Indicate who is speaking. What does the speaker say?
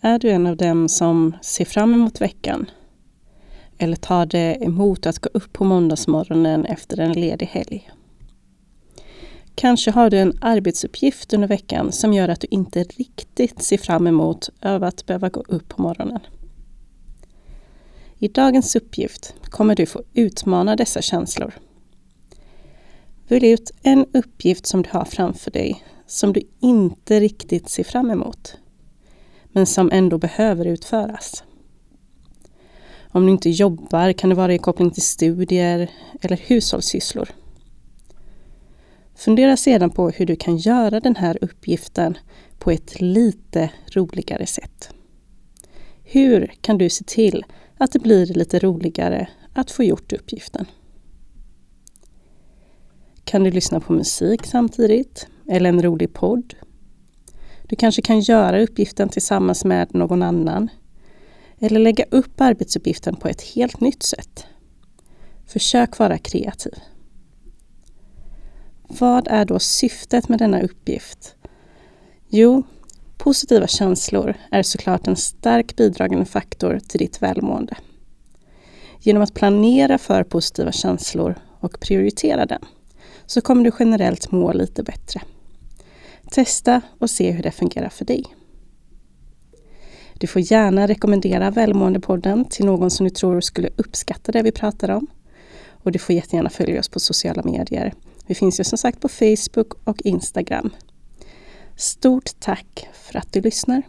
Speaker 1: Är du en av dem som ser fram emot veckan? Eller tar det emot att gå upp på måndagsmorgonen efter en ledig helg? Kanske har du en arbetsuppgift under veckan som gör att du inte riktigt ser fram emot över att behöva gå upp på morgonen. I dagens uppgift kommer du få utmana dessa känslor. Välj ut en uppgift som du har framför dig som du inte riktigt ser fram emot, men som ändå behöver utföras. Om du inte jobbar kan det vara i koppling till studier eller hushållssysslor. Fundera sedan på hur du kan göra den här uppgiften på ett lite roligare sätt. Hur kan du se till att det blir lite roligare att få gjort uppgiften? Kan du lyssna på musik samtidigt? Eller en rolig podd? Du kanske kan göra uppgiften tillsammans med någon annan. Eller lägga upp arbetsuppgiften på ett helt nytt sätt. Försök vara kreativ. Vad är då syftet med denna uppgift? Jo, positiva känslor är såklart en stark bidragande faktor till ditt välmående. Genom att planera för positiva känslor och prioritera den så kommer du generellt må lite bättre. Testa och se hur det fungerar för dig. Du får gärna rekommendera Välmåendepodden till någon som du tror skulle uppskatta det vi pratar om. Och du får jättegärna följa oss på sociala medier. Vi finns ju som sagt på Facebook och Instagram. Stort tack för att du lyssnar!